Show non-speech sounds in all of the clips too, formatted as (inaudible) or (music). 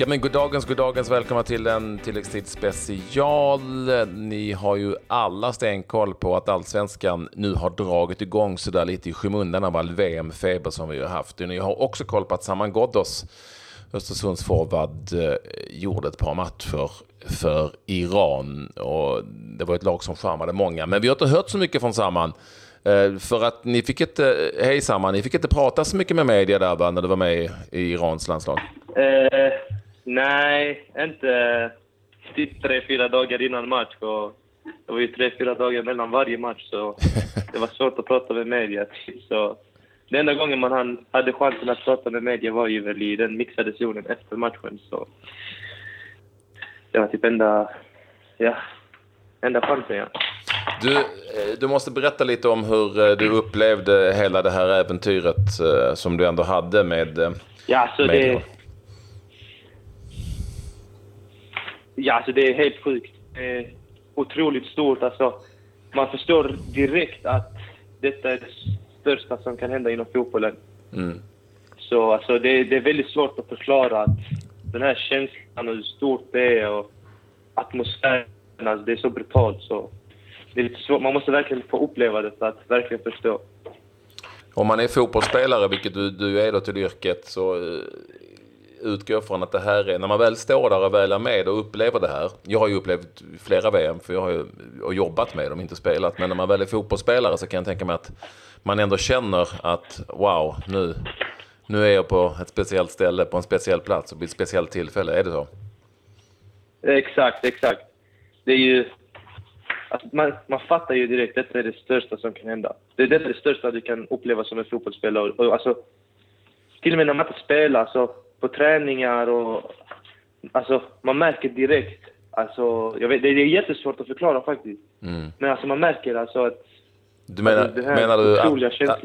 Ja, men goddagens, goddagens, välkomna till en tilläggstid special. Ni har ju alla stenkoll på att allsvenskan nu har dragit igång sådär lite i skymundan av all VM-feber som vi har haft. Ni har också koll på att Saman Ghoddos, Östersunds forward, eh, gjorde ett par matcher för Iran. Och det var ett lag som charmade många. Men vi har inte hört så mycket från Saman. Eh, för att ni fick inte, eh, hej Saman, ni fick inte prata så mycket med media där va, när du var med i Irans landslag? Eh, nej, inte typ tre, fyra dagar innan match. Och det var ju tre, fyra dagar mellan varje match, så (laughs) det var svårt att prata med media. Så den enda gången man hade chansen att prata med media var ju väl i den mixade zonen efter matchen. Så det var typ enda, ja, enda chansen, ja. Du, eh, du måste berätta lite om hur eh, du upplevde hela det här äventyret eh, som du ändå hade med... Ja, så med det... Ja, alltså det är helt sjukt. Är otroligt stort. Alltså, man förstår direkt att detta är det största som kan hända inom fotbollen. Mm. Så alltså, det, det, är väldigt svårt att förklara att den här känslan och hur stort det är och atmosfären, alltså, det är så brutalt. Så det är lite svårt. Man måste verkligen få uppleva det för att verkligen förstå. Om man är fotbollsspelare, vilket du, du är då till yrket, så uh, utgår från att det här är, när man väl står där och väl är med och upplever det här. Jag har ju upplevt flera VM, för jag har ju och jobbat med dem, inte spelat. Men när man väl är fotbollsspelare så kan jag tänka mig att man ändå känner att wow, nu, nu är jag på ett speciellt ställe, på en speciell plats och vid ett speciellt tillfälle. Är det så? Exakt, exakt. Det är ju Alltså man, man fattar ju direkt detta är det största som kan hända. Det är det, det största du kan uppleva som en fotbollsspelare. Och, alltså, till och med när man inte spelar, så på träningar och... Alltså, man märker direkt. Alltså, jag vet, det är jättesvårt att förklara faktiskt. Mm. Men alltså, man märker alltså att du menar, alltså, menar du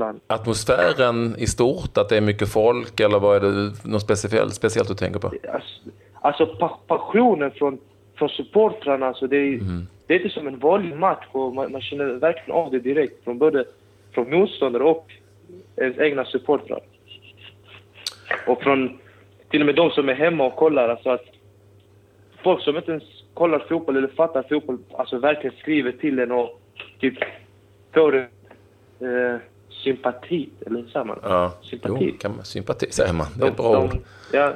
att, atmosfären i stort, att det är mycket folk eller vad är det något speciellt, speciellt du tänker på? Alltså, alltså passionen från, från supportrarna, alltså det är, mm det är inte som en vanlig match och man, man känner verkligen av det direkt från både från motståndare och ens egna supportrar. Och från till och med de som är hemma och kollar. Alltså att folk som inte ens kollar fotboll eller fattar fotboll alltså verkligen skriver till en och typ får en eh, sympati. Eller hur säger man? Ja, sympati. Jo, kan man, sympati säger man. Det är ett bra de, ord. Ja,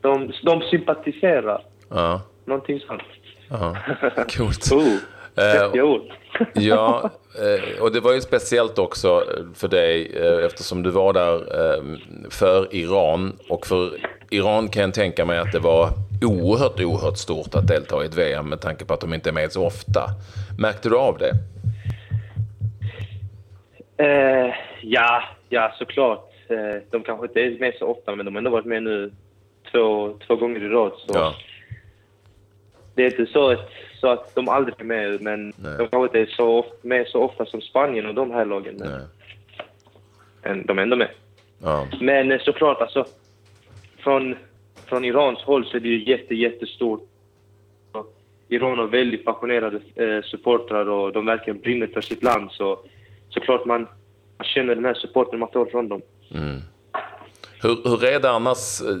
de, de sympatiserar. Ja. Någonting sånt. Ja, (laughs) coolt. oh, eh, ord. ja, eh, och det var ju speciellt också för dig eh, eftersom du var där för Iran. Och för Iran kan jag tänka mig att det var oerhört, oerhört stort att delta i ett VM med tanke på att de inte är med så ofta. Märkte du av det? Uh, ja, ja såklart. De kanske inte är med så ofta, men de har ändå varit med nu två, två gånger i rad. Så. Ja det är inte så att, så att de aldrig är med, men Nej. de kanske inte är så ofta, med så ofta som Spanien och de här lagen. Men de är ändå med. Ja. Men eh, såklart, alltså, från, från Irans håll så är det ju jätte, jättestort. Iran har väldigt passionerade eh, supportrar och de verkligen brinner för sitt land. Så såklart man, man känner den här supporten man får från dem. Mm. Hur, hur är det annars eh,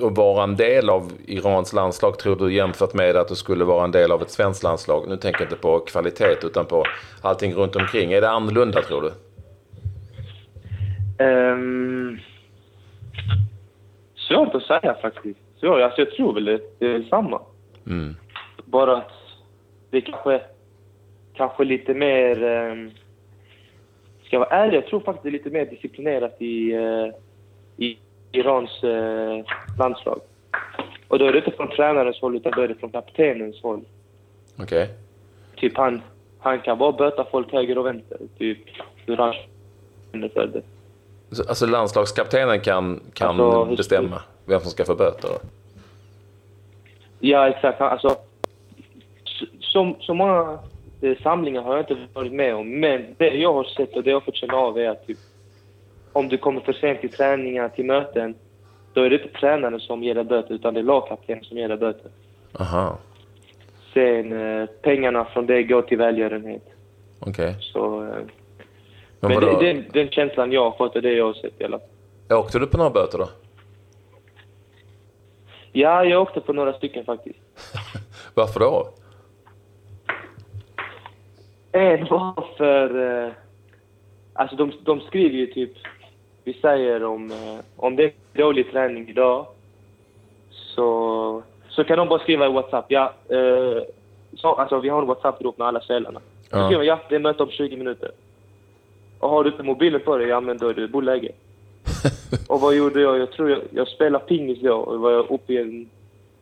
att vara en del av Irans landslag tror du jämfört med att du skulle vara en del av ett svenskt landslag? Nu tänker jag inte på kvalitet utan på allting runt omkring. Är det annorlunda tror du? Um, svårt att säga faktiskt. Svårt. Alltså, jag tror väl det, det är samma. Mm. Bara att det är kanske, kanske lite mer... Um, ska jag vara ärlig, jag tror faktiskt det är lite mer disciplinerat i, uh, i Irans eh, landslag. Och då är det inte från tränarens håll, utan då är det från kaptenens håll. Okej. Okay. Typ han, han kan bara böta folk höger och vänster. Typ hur han känner för det. Alltså landslagskaptenen kan, kan alltså, bestämma vem som ska få böter? Ja, exakt. Alltså, så, så många eh, samlingar har jag inte varit med om, men det jag har sett och det jag har fått känna av är att typ, om du kommer för sent till träningar, till möten, då är det inte tränaren som ger dig böter, utan det är lagkaptenen som ger dig böter. Aha. Sen eh, pengarna från det går till välgörenhet. Okej. Okay. Så... Eh, men, men det, den, den känslan jag har fått och det jag har sett i alla fall. Åkte du på några böter då? Ja, jag åkte på några stycken faktiskt. (laughs) Varför då? En var för... Eh, alltså de, de skriver ju typ... Vi säger om, eh, om det är dålig träning idag så, så kan de bara skriva i WhatsApp. Ja, eh, så, alltså vi har en WhatsApp-grupp med alla spelarna. Ja. skriver ja, det är möte om 20 minuter. Och har du inte mobilen på dig, ja men då är det boläge. (laughs) och vad gjorde jag? Jag tror jag, jag spelade pingis då och var uppe i en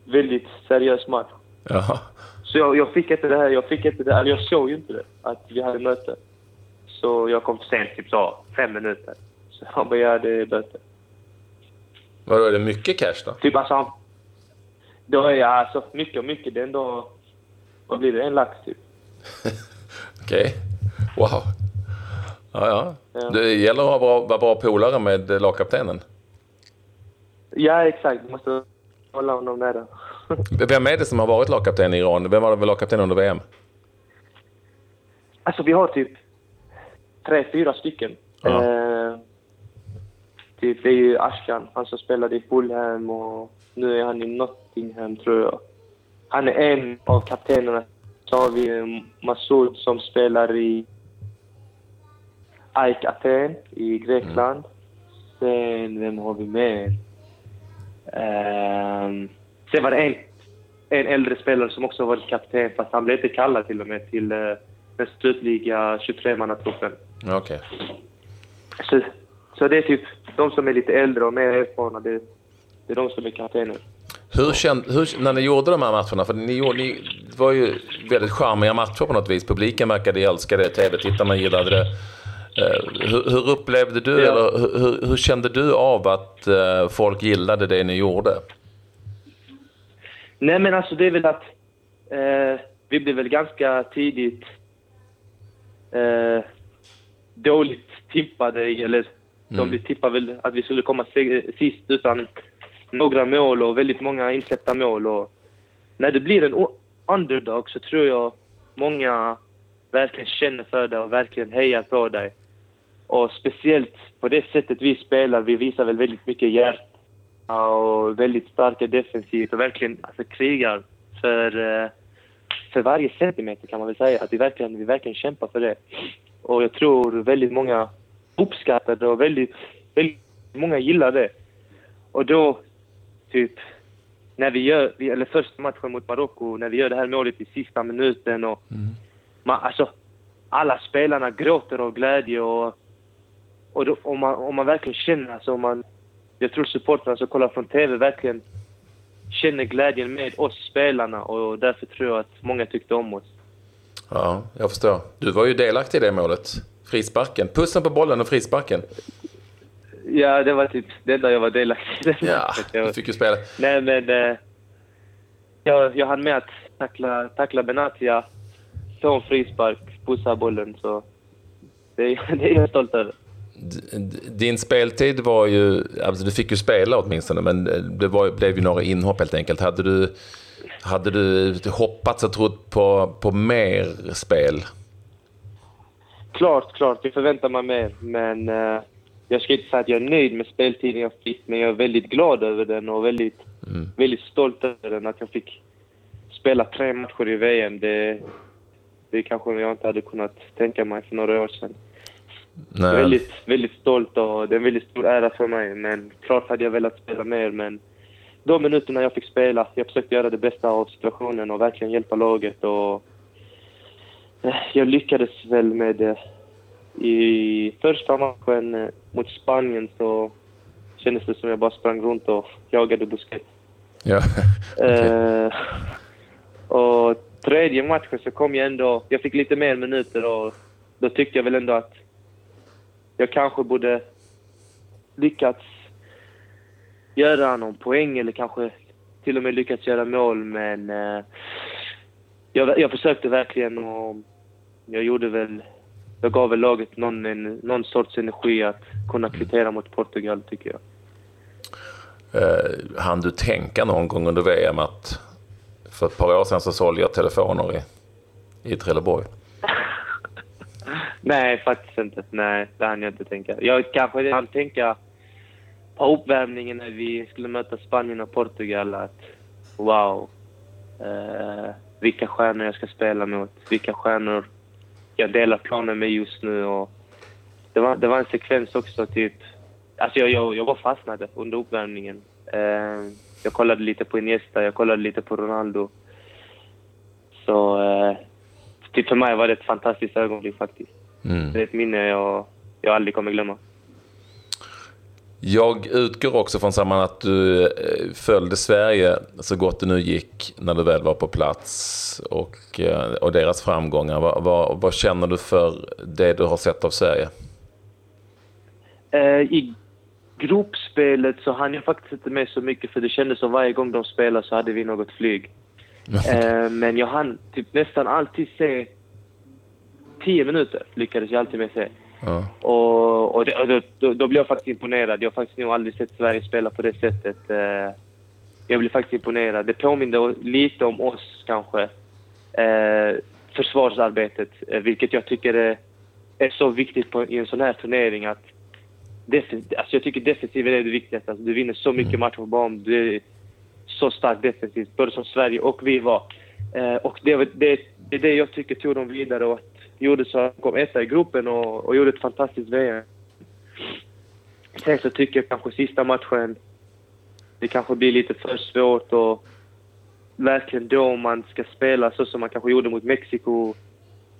väldigt seriös match. Jaha. Så jag, jag fick inte det här, jag fick inte det, eller jag såg ju inte det, att vi hade möte. Så jag kom sent, typ så, fem minuter. Han begärde böter. Vadå, är det mycket cash då? Typ alltså, han- då är jag alltså, mycket och mycket, det är ändå, vad blir det, en lax typ. (laughs) Okej. Wow. Ja, ja. Ja. Det gäller att ha bra, vara bra polare med lagkaptenen. Ja, exakt, du måste hålla honom nära. (laughs) Vem är det som har varit lagkapten i Iran? Vem var lagkapten under VM? Alltså vi har typ tre, fyra stycken. Ja. Eh, typ det är ju Ashkan, han som spelade i Fulham och nu är han i Nottingham tror jag. Han är en av kaptenerna. Så har vi Masoud som spelar i AIK Aten i Grekland. Sen, vem har vi mer? Ehm, sen var det en, en äldre spelare som också varit kapten, fast han blev inte kallad till och med till eh, den slutliga 23-mannatruppen. Ja, Okej. Så, så det är typ de som är lite äldre och mer erfarna, det, det är de som är kaptener. Hur kände, hur, när ni gjorde de här matcherna, för ni, gjorde, ni det var ju väldigt charmiga matcher på något vis. Publiken verkade älska det, tv-tittarna gillade det. Eh, hur, hur upplevde du, Ja. eller hur, hur, kände du av att eh, folk gillade det ni gjorde? Nej men alltså det är väl att eh, vi blev väl ganska tidigt dåligt tippade, i- de blev tippade väl att vi skulle komma sist utan några mål och väldigt många insläppta mål. Och när det blir en underdog så tror jag många verkligen känner för dig och verkligen hejar på dig. Och speciellt på det sättet vi spelar, vi visar väl väldigt mycket hjärta och väldigt starka defensivt och verkligen alltså, krigar för, eh, för varje centimeter kan man väl säga. Att vi verkligen, vi verkligen kämpar för det. Och jag tror väldigt många uppskattar det och väldigt, väldigt många gillar det. Och då, typ, när vi gör, eller första matchen mot Marocko, när vi gör det här målet i sista minuten och man, alltså, alla spelarna gråter av glädje och, och då, om, man, om man verkligen känner, alltså om man, jag tror supportrarna som kollar från TV verkligen känner glädjen med oss spelarna och därför tror jag att många tyckte om oss. Ja, jag förstår. Du var ju delaktig i det målet. Frisparken. Pussen på bollen och frisparken. Ja, det var typ det enda jag var delaktig i. Ja, (laughs) du fick ju spela. Nej, men eh, jag, jag hann med att tackla, tackla Benatia, få en frispark, pussa bollen, så det, (laughs) det är jag stolt över. Din speltid var ju, alltså du fick ju spela åtminstone, men det var, blev ju några inhopp helt enkelt. Hade du, hade du hoppats och trott på, på mer spel? Klart, klart. Jag förväntar mig mer. Men eh, jag ska inte säga att jag är nöjd med speltiden jag fick, men jag är väldigt glad över den och väldigt, väldigt stolt över den. Att jag fick spela tre matcher i VM, det, det kanske jag inte hade kunnat tänka mig för några år sedan. Nej. väldigt, väldigt stolt och det är en väldigt stor ära för mig. Men klart hade jag velat spela mer, men de minuterna jag fick spela, jag försökte göra det bästa av situationen och verkligen hjälpa laget. Och jag lyckades väl med det. I första matchen eh, mot Spanien så kändes det som jag bara sprang runt och jagade Busquets. Ja. (laughs) Okej. Eh, och tredje matchen så kom jag ändå... Jag fick lite mer minuter och då tyckte jag väl ändå att jag kanske borde lyckats göra någon poäng eller kanske till och med lyckats göra mål, men eh, jag, jag försökte verkligen och jag gjorde väl... Jag gav väl laget någon, en, någon sorts energi att kunna kvittera mot Portugal, tycker jag. Eh, hann du tänka någon gång under VM att för ett par år sedan så sålde jag telefoner i, i Trelleborg? (laughs) Nej, faktiskt inte. Nej, det hann jag inte tänka. Jag kanske hann tänka på uppvärmningen när vi skulle möta Spanien och Portugal att wow, eh, vilka stjärnor jag ska spela mot, vilka stjärnor jag delar planen med just nu. Och det, var, det var en sekvens också, typ... Alltså jag, jag, jag var fastnade under uppvärmningen. Eh, jag kollade lite på Iniesta, jag kollade lite på Ronaldo. Så eh, typ för mig var det ett fantastiskt ögonblick faktiskt. Mm. Det är ett minne jag, jag aldrig kommer glömma. Jag utgår också från samman att du eh, följde Sverige så gott det nu gick när du väl var på plats och, eh, och deras framgångar. Vad, vad, vad känner du för det du har sett av Sverige? Eh, I gruppspelet så hann jag faktiskt inte med så mycket för det kändes som varje gång de spelade så hade vi något flyg. (laughs) Men jag hann typ nästan alltid se... Tio minuter lyckades jag alltid med se. Ja. Och, och, det, och då, då, blev jag faktiskt imponerad. Jag har faktiskt nog aldrig sett Sverige spela på det sättet. Eh, jag blev faktiskt imponerad. Det påminde lite om oss kanske. Eh, försvarsarbetet, eh, vilket jag tycker är, är så viktigt på, i en sån här turnering. Att alltså jag tycker defensiv är det viktigaste. Alltså du vinner så mycket mm. matcher på banan. Du är så stark defensivt, både som Sverige och vi var. och det, det, det är det jag tycker tog dem vidare. Och gjorde så att de kom etta i gruppen och, och gjorde ett fantastiskt VM. Sen så tycker jag kanske sista matchen, det kanske blir lite för svårt och verkligen då man ska spela så som man kanske gjorde mot Mexiko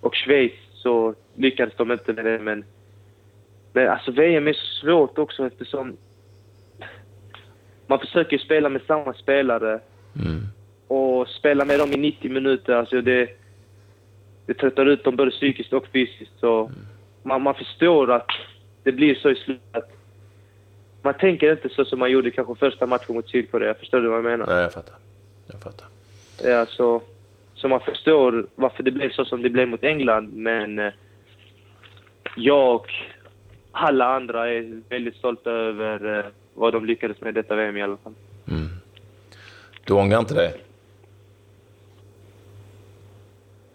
och Schweiz så lyckades de inte med det. Men, men alltså VM är så svårt också eftersom man försöker spela med samma spelare mm. och spela med dem i 90 minuter. Alltså det, det tröttar ut dem både psykiskt och fysiskt. Så mm. man, man förstår att det blir så i slutet. Man tänker inte så som man gjorde kanske första matchen mot Sydkorea. Förstår du vad jag menar? Nej, jag fattar. Jag fattar. Ja, så, så man förstår varför det blev så som det blev mot England, men eh, jag och alla andra är väldigt stolta över eh, vad de lyckades med detta VM i alla fall. Mm. Du ångrar inte det?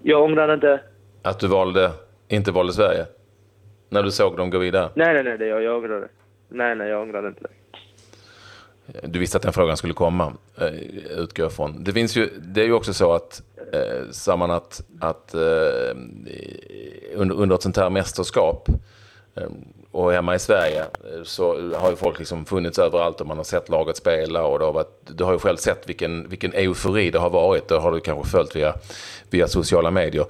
Jag ångrar inte. Att du valde, inte valde Sverige? När du såg dem gå vidare? Nej, nej, nej, det jag, jag det. Nej, nej, jag ångrar inte det. Du visste att den frågan skulle komma, eh, utgår jag från. Det, finns ju, det är ju också så att, eh, samman att, att eh, under, under ett sånt här mästerskap Ehm, och hemma i Sverige eh, så har ju folk liksom funnits överallt och man har sett laget spela och det har varit, du har ju själv sett vilken, vilken eufori det har varit. Det har du kanske följt via, via sociala medier.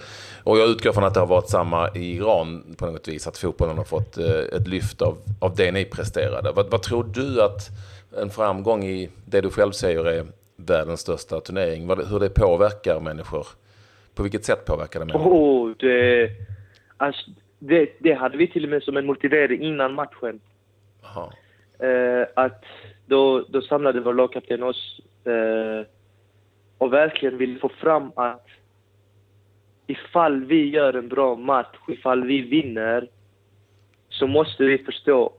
Och jag utgår från att det har varit samma i Iran på något vis, att fotbollen har fått eh, ett lyft av, av det ni presterade. Vad, vad tror du att en framgång i det du själv säger är världens största turnering, hur det påverkar människor? På vilket sätt påverkar det människor? Oh, det, alltså, det, det hade vi till och med som en motivering innan matchen. Eh, att då, då samlade vår lagkapten oss eh, och verkligen ville få fram att ifall vi gör en bra match, ifall vi vinner, så måste vi förstå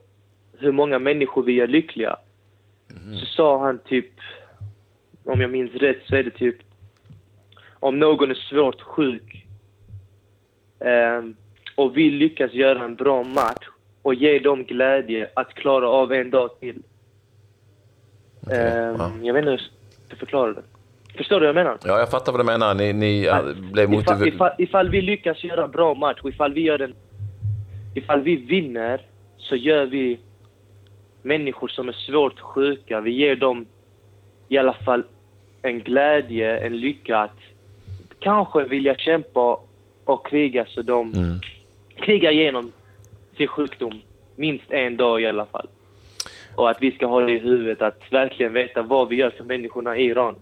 hur många människor vi gör lyckliga. Mm. Så sa han typ, om jag minns rätt, så är det typ om någon är svårt sjuk eh, och vi lyckas göra en bra match och ge dem glädje att klara av en dag till. Okay. Eh, wow. Jag vet inte hur jag ska förklara det. Förstår du vad jag menar? Ja, jag fattar vad du menar. Ni, ni att, blev motiverade. Ifall, ifall, vi lyckas göra en bra match och ifall vi gör en... Ifall vi vinner så gör vi människor som är svårt sjuka, vi ger dem i alla fall en glädje, en lycka att kanske vilja kämpa och kriga så de mm. Krigar igenom sin sjukdom minst en dag i alla fall. Och att vi ska ha det i huvudet att verkligen veta vad vi gör för människorna i Iran.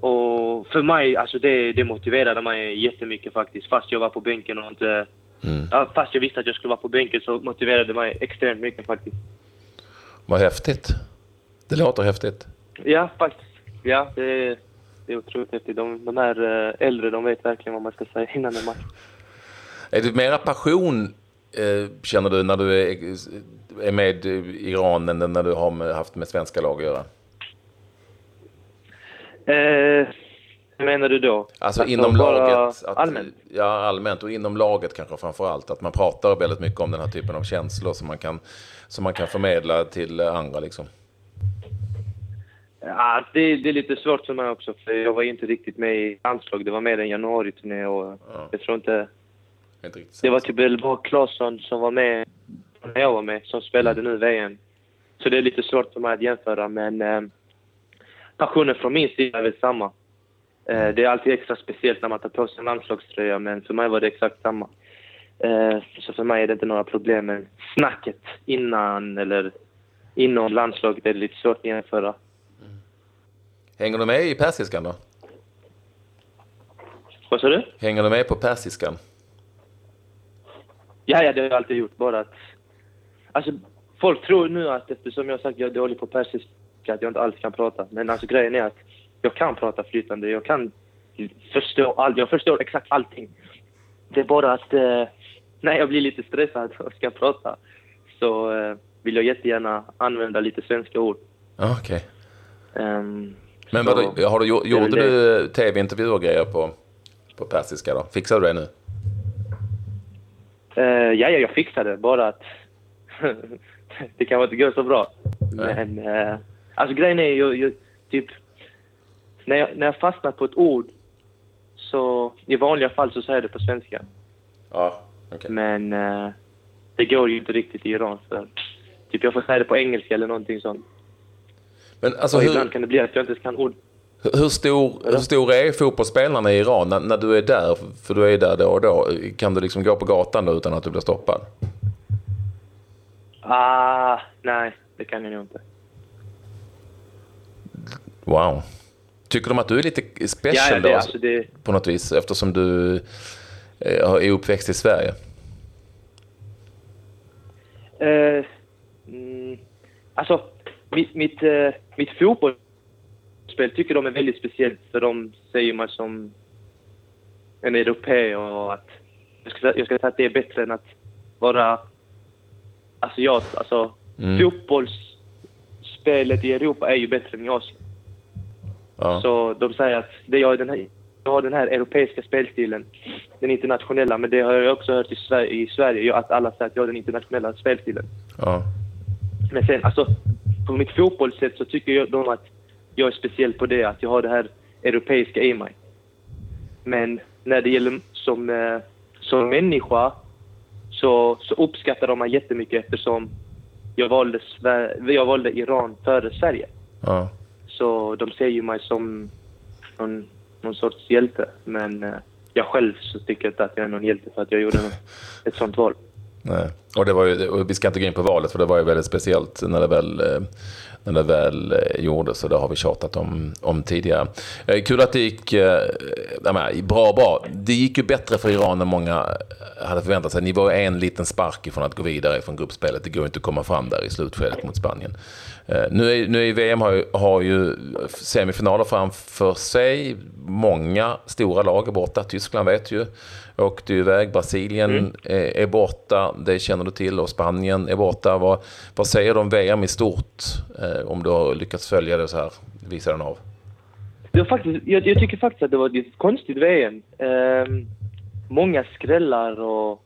Och för mig, alltså det, det motiverade mig jättemycket faktiskt. Fast jag var på bänken och inte... Mm. Fast jag visste att jag skulle vara på bänken så motiverade det mig extremt mycket faktiskt. Vad häftigt. Det låter häftigt. Ja, faktiskt. Ja, det är, det är otroligt häftigt. De, de här eh, äldre, de vet verkligen vad man ska säga innan en match. Är det mera passion, eh, känner du, när du är, med i Iran än när du har haft med svenska lag att göra? Eh, Hur menar du då? Alltså, inom laget? Att, allmänt? Ja, allmänt. Och inom laget kanske framför allt. Att man pratar väldigt mycket om den här typen av känslor som man kan, som man kan förmedla till andra. Liksom. Ja, det, det är lite svårt för mig också, för jag var inte riktigt med i landslag. Det var mer en januari-turné och ja. jag tror inte... inte det var typ bara Claesson som var med när jag var med, som spelade nu VM. Så det är lite svårt för mig att jämföra, men eh, passionen från min sida är väl samma. Eh, det är alltid extra speciellt när man tar på sig en landslagströja, men för mig var det exakt samma. Eh, så för mig är det inte några problem med snacket innan eller inom landslaget. Det är lite svårt att jämföra. Hänger du med i persiskan då? Vad sa du? Hänger du med på persiskan? Ja, ja, det har jag alltid gjort. Bara att... Alltså, folk tror nu att eftersom jag har sagt att jag är dålig på persiska, att jag inte alls kan prata. Men alltså grejen är att jag kan prata flytande. Jag kan förstå allt. Jag förstår exakt allting. Det är bara att eh, när jag blir lite stressad och ska prata så eh, vill jag jättegärna använda lite svenska ord. Okej. Okay. Um, ehm, men vad, har du, gjorde du tv-intervjuer och grejer på, på persiska då? Fixade du det nu? Uh, ja, ja, jag fixade det. Bara att (laughs) det kanske inte går så bra. Nej. Men uh, alltså grejen är ju, typ när jag, när jag fastnar på ett ord så i vanliga fall så säger jag det på svenska. Ja, okay. Men uh, det går ju inte riktigt i Iran. Så, typ jag får säga det på engelska eller någonting sånt. Men alltså, hur, ibland kan det bli att jag inte kan ord. Hur stor, hur stor är fotbollsspelarna i Iran när, när, du är där? För du är där då och då. Kan du liksom gå på gatan då utan att du blir stoppad? Ah, nej, det kan jag nog inte. Wow. Tycker de att du är lite special ja, det, då, alltså det... på något vis eftersom du eh, är uppväxt i Sverige? Uh, mm, alltså, mitt, mitt, uh, mitt fotbollsspel tycker de är väldigt speciellt för de ser mig som en europé och att jag ska, jag ska säga att det är bättre än att vara asiat. Alltså, mm. fotbollsspelet i Europa är ju bättre än i Asien. Ja. Så de säger att det jag, den här, jag har den här europeiska spelstilen, den internationella, men det har jag också hört i Sverige, i Sverige att alla säger att jag har den internationella spelstilen. Ja. Men sen, alltså, på mitt fotbollssätt så tycker jag de att jag är speciell på det, att jag har det här europeiska i mig. Men när det gäller som, eh, som människa så, så uppskattar de mig jättemycket eftersom jag valde, jag valde Iran före Sverige. Ja. Så de ser ju mig som någon, någon sorts hjälte. Men eh, jag själv så tycker inte att jag är någon hjälte för att jag gjorde (laughs) ett sånt val. Nej. Och, det var ju, och vi ska inte gå in på valet för det var ju väldigt speciellt när det väl, eh, när det väl eh, gjordes. Och det har vi tjatat om, om tidigare. Eh, kul att det gick bra, bra. Det gick ju bättre för Iran än många hade förväntat sig. Ni var en liten spark ifrån att gå vidare från gruppspelet. Det går inte att komma fram där i slutskedet mot Spanien. Nu är, nu är VM har ju, har ju semifinaler framför sig. Många stora lag är borta. Tyskland vet ju åkte iväg. Brasilien mm. är, är, borta, det känner du till. Och Spanien är borta. Vad, vad säger du om VM i stort? Eh, om du har lyckats följa det så här, visa den av. Det var faktiskt, jag, jag, tycker faktiskt att det var ett konstigt VM. Eh, många skrällar och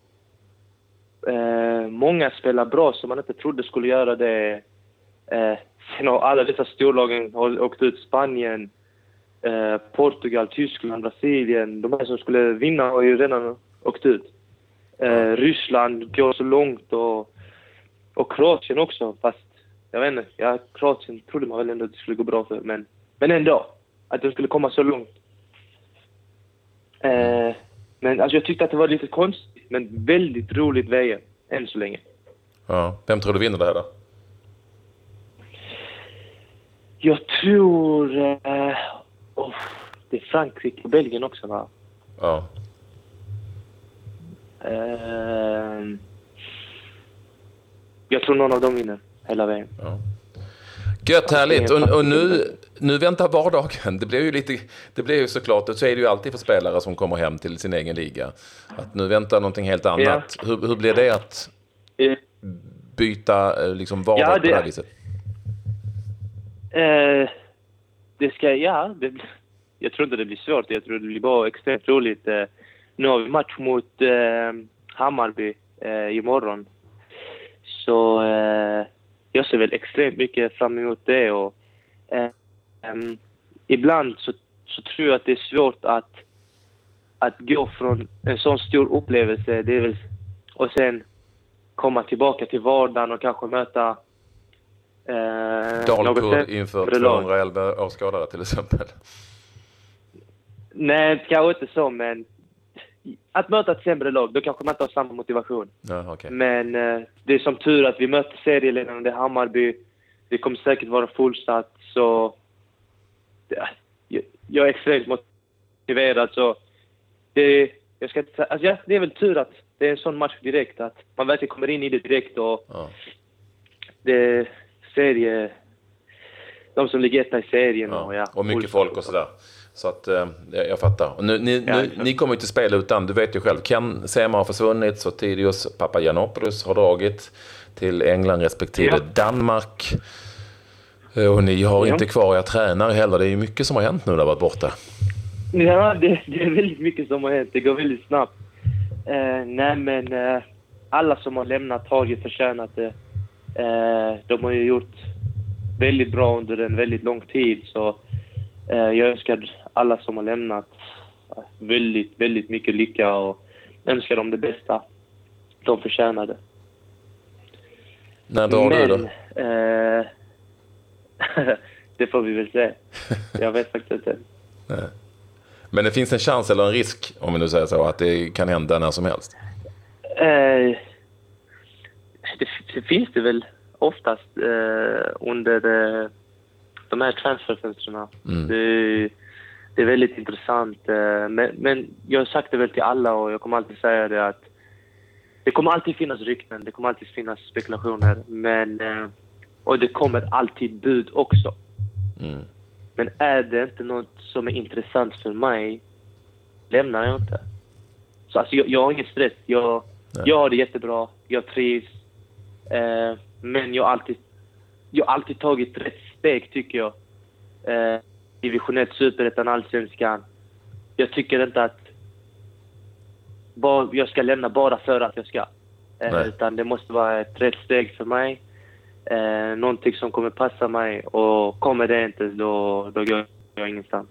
eh, många spelar bra som man inte trodde skulle göra det. Eh, sen har alla dessa storlagen åkt ut. Spanien, Eh, Portugal, Tyskland, Brasilien. De här som skulle vinna har ju redan åkt ut. Eh, Ryssland går så långt och, och Kroatien också. Fast jag vet inte, ja, Kroatien trodde man väl ändå att det skulle gå bra för. Men, men ändå, att de skulle komma så långt. Eh, men alltså jag tyckte att det var lite konstigt, men väldigt roligt VM än så länge. Ja. Vem tror du vinner det här då? Jag tror... Eh, Oh, det är Frankrike och Belgien också va? Ja. Uh, jag tror någon av dem vinner hela vägen. Ja. Gött, härligt. Och, och, nu, nu väntar vardagen. Det blir ju lite, det blir ju såklart, och så är det ju alltid för spelare som kommer hem till sin egen liga. Att nu väntar någonting helt annat. Ja. Hur, hur blir det att byta eh, liksom vardag ja, det, på det här viset? Uh, det ska, ja, det, jag tror inte det blir svårt. Jag tror det blir bara extremt roligt. Nu har vi match mot eh, Hammarby eh, imorgon. Så eh, jag ser väl extremt mycket fram emot det. Och, eh, em, ibland så, så tror jag att det är svårt att, att gå från en sån stor upplevelse det är väl, och sen komma tillbaka till vardagen och kanske möta eh, Dalkurd inför sämre lag. 211 åskådare till exempel. Nej, kanske inte så, men att möta ett sämre lag, då kanske man inte har samma motivation. Ja, okej. Men eh, det är som tur att vi det är Hammarby. Det kommer säkert vara fullsatt, så... Det, jag, jag är extremt motiverad, så... Det, jag ska inte alltså, ja, det är väl tur att det är en sån match direkt, att man verkligen kommer in i det direkt och Ja. det serie... De som ligger etta i serien Ja. och ja. Och mycket folk och sådär. Så att eh, jag fattar. Och nu, ni, Ja, nu, ja. ni kommer ju inte spela utan, du vet ju själv, Ken Sema har försvunnit, så Tidius Papagiannopoulos har dragit till England respektive Ja. Danmark. Eh, Och ni har inte kvar er tränare heller. Det är ju mycket som har hänt nu när du har varit borta. Ja, det, det är väldigt mycket som har hänt. Det går väldigt snabbt. Eh, nej, men eh, alla som har lämnat har ju förtjänat det. Eh, de har ju gjort väldigt bra under en väldigt lång tid. Så eh, jag önskar alla som har lämnat eh, väldigt, väldigt mycket lycka och önskar dem det bästa. De förtjänar det. När drar du då? eh, (laughs) det får vi väl se. Jag vet faktiskt inte. (laughs) Men det finns en chans eller en risk, om vi nu säger så, att det kan hända när som helst. Eh, det, det finns det väl oftast eh, under eh, de här transferfönstren. Mm. Det, det är väldigt intressant. Eh, men, men jag har sagt det väl till alla och jag kommer alltid säga det att det kommer alltid finnas rykten, det kommer alltid finnas spekulationer. Men, eh, och det kommer alltid bud också. Mm. Men är det inte något som är intressant för mig, lämnar jag inte. Så alltså, jag, jag har ingen stress. Jag, Nej. jag har det jättebra. Jag trivs. Eh, men jag har alltid, jag har alltid tagit rätt steg, tycker jag. Eh, division 1, Superettan, Allsvenskan. Jag tycker inte att bara, jag ska lämna bara för att jag ska. Eh, utan det måste vara ett rätt steg för mig. Eh, någonting som kommer passa mig. Och kommer det inte, då, då går jag ingenstans.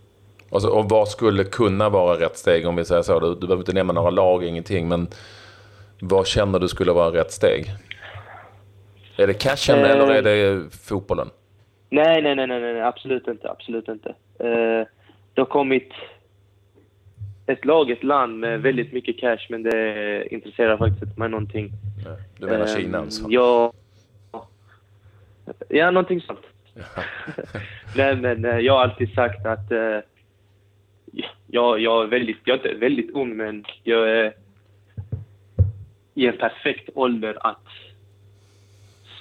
Och, så, och vad skulle kunna vara rätt steg om vi säger så? Du, du behöver inte nämna några lag, ingenting, men vad känner du skulle vara rätt steg? Är det cashen Eh. eller är det fotbollen? Nej, nej, nej, nej, nej, absolut inte. Absolut inte. Eh, det har kommit ett lag, ett land med väldigt mycket cash, men det intresserar faktiskt inte mig någonting. Du menar Eh, Kina alltså? Ja, ja, någonting sånt. (laughs) nej, men eh, jag har alltid sagt att eh, jag, jag är väldigt, jag är inte väldigt ung, men jag är i en perfekt ålder att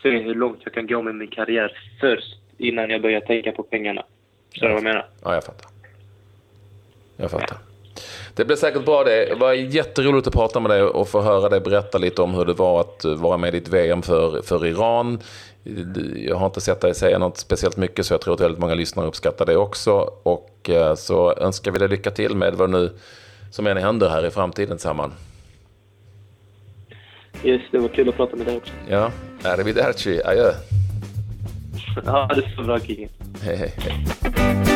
se hur långt jag kan gå med min karriär först innan jag börjar tänka på pengarna. Så vad jag menar? Ja, jag fattar. Jag fattar. Det blir säkert bra det. Det var jätteroligt att prata med dig och få höra dig berätta lite om hur det var att vara med i ditt VM för, för Iran. Jag har inte sett dig säga något speciellt mycket så jag tror att väldigt många lyssnare uppskattar det också. Och eh, så önskar vi dig lycka till med vad nu som än händer här i framtiden tillsammans. Yes, det var kul att prata med dig också. Ja, arrivederci, adjö. Ha det så bra, Kingen. Hej, hej, hej.